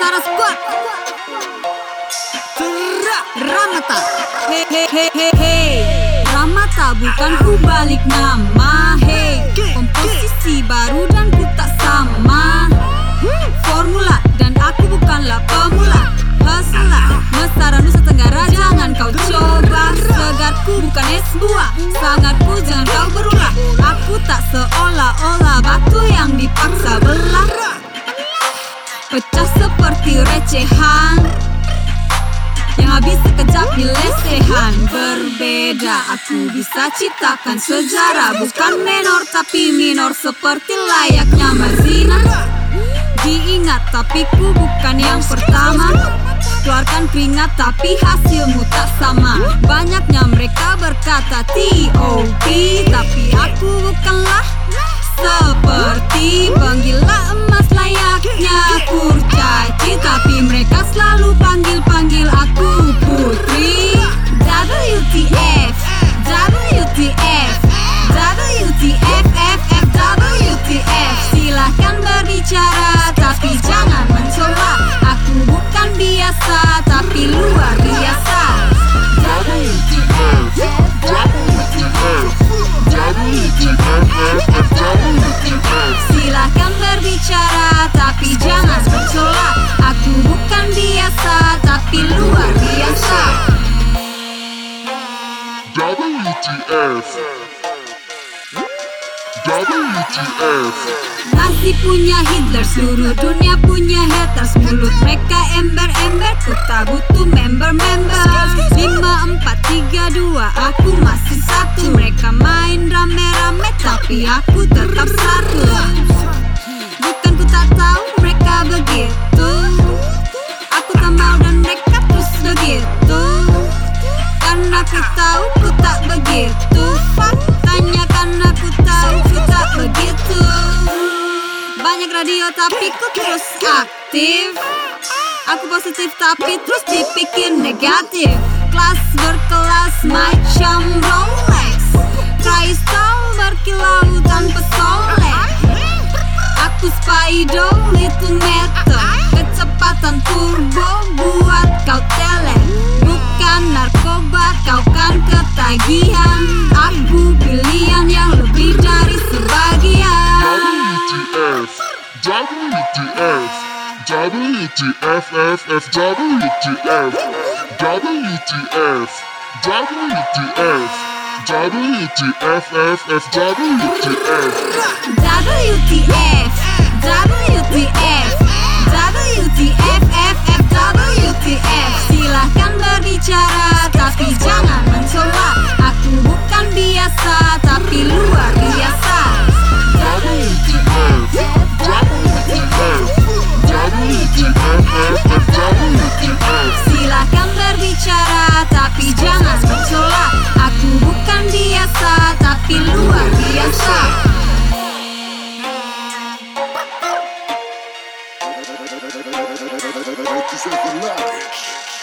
Tara Squad Terak. Ramata. He he he he he. Ramata bukan ku balik nama Hey Komposisi baru dan ku tak sama recehan. Yang habis sekejap di lesehan. Berbeda aku bisa ciptakan sejarah. Bukan menor tapi minor. Seperti layaknya Mazina. Diingat tapi ku bukan yang pertama. Keluarkan keringat tapi hasilmu tak sama. Banyaknya mereka berkata T.O.P Tapi aku bukanlah seperti Tapi mereka selalu panggil-panggil aku putri. WTF WTF WTF F F WTF Silahkan berbicara tapi jangan mencoba Aku bukan biasa tapi luar WTF, WTF. Nasi punya Hitler, seluruh dunia punya haters. Mulut mereka ember-ember, ku tak butuh member-member. Lima, empat, tiga, dua, aku masih satu. Mereka main rame-rame, tapi aku tetap satu tapi ku terus aktif. Aku positif tapi terus dipikir negatif. Kelas berkelas macam Rolex. Kristal berkilau tanpa solek Aku Spydo WTF, WTF, F, F, WTF, WTF, WTF, WTF, F, F, WTF. WTF WTF WTF Right to self-knowledge.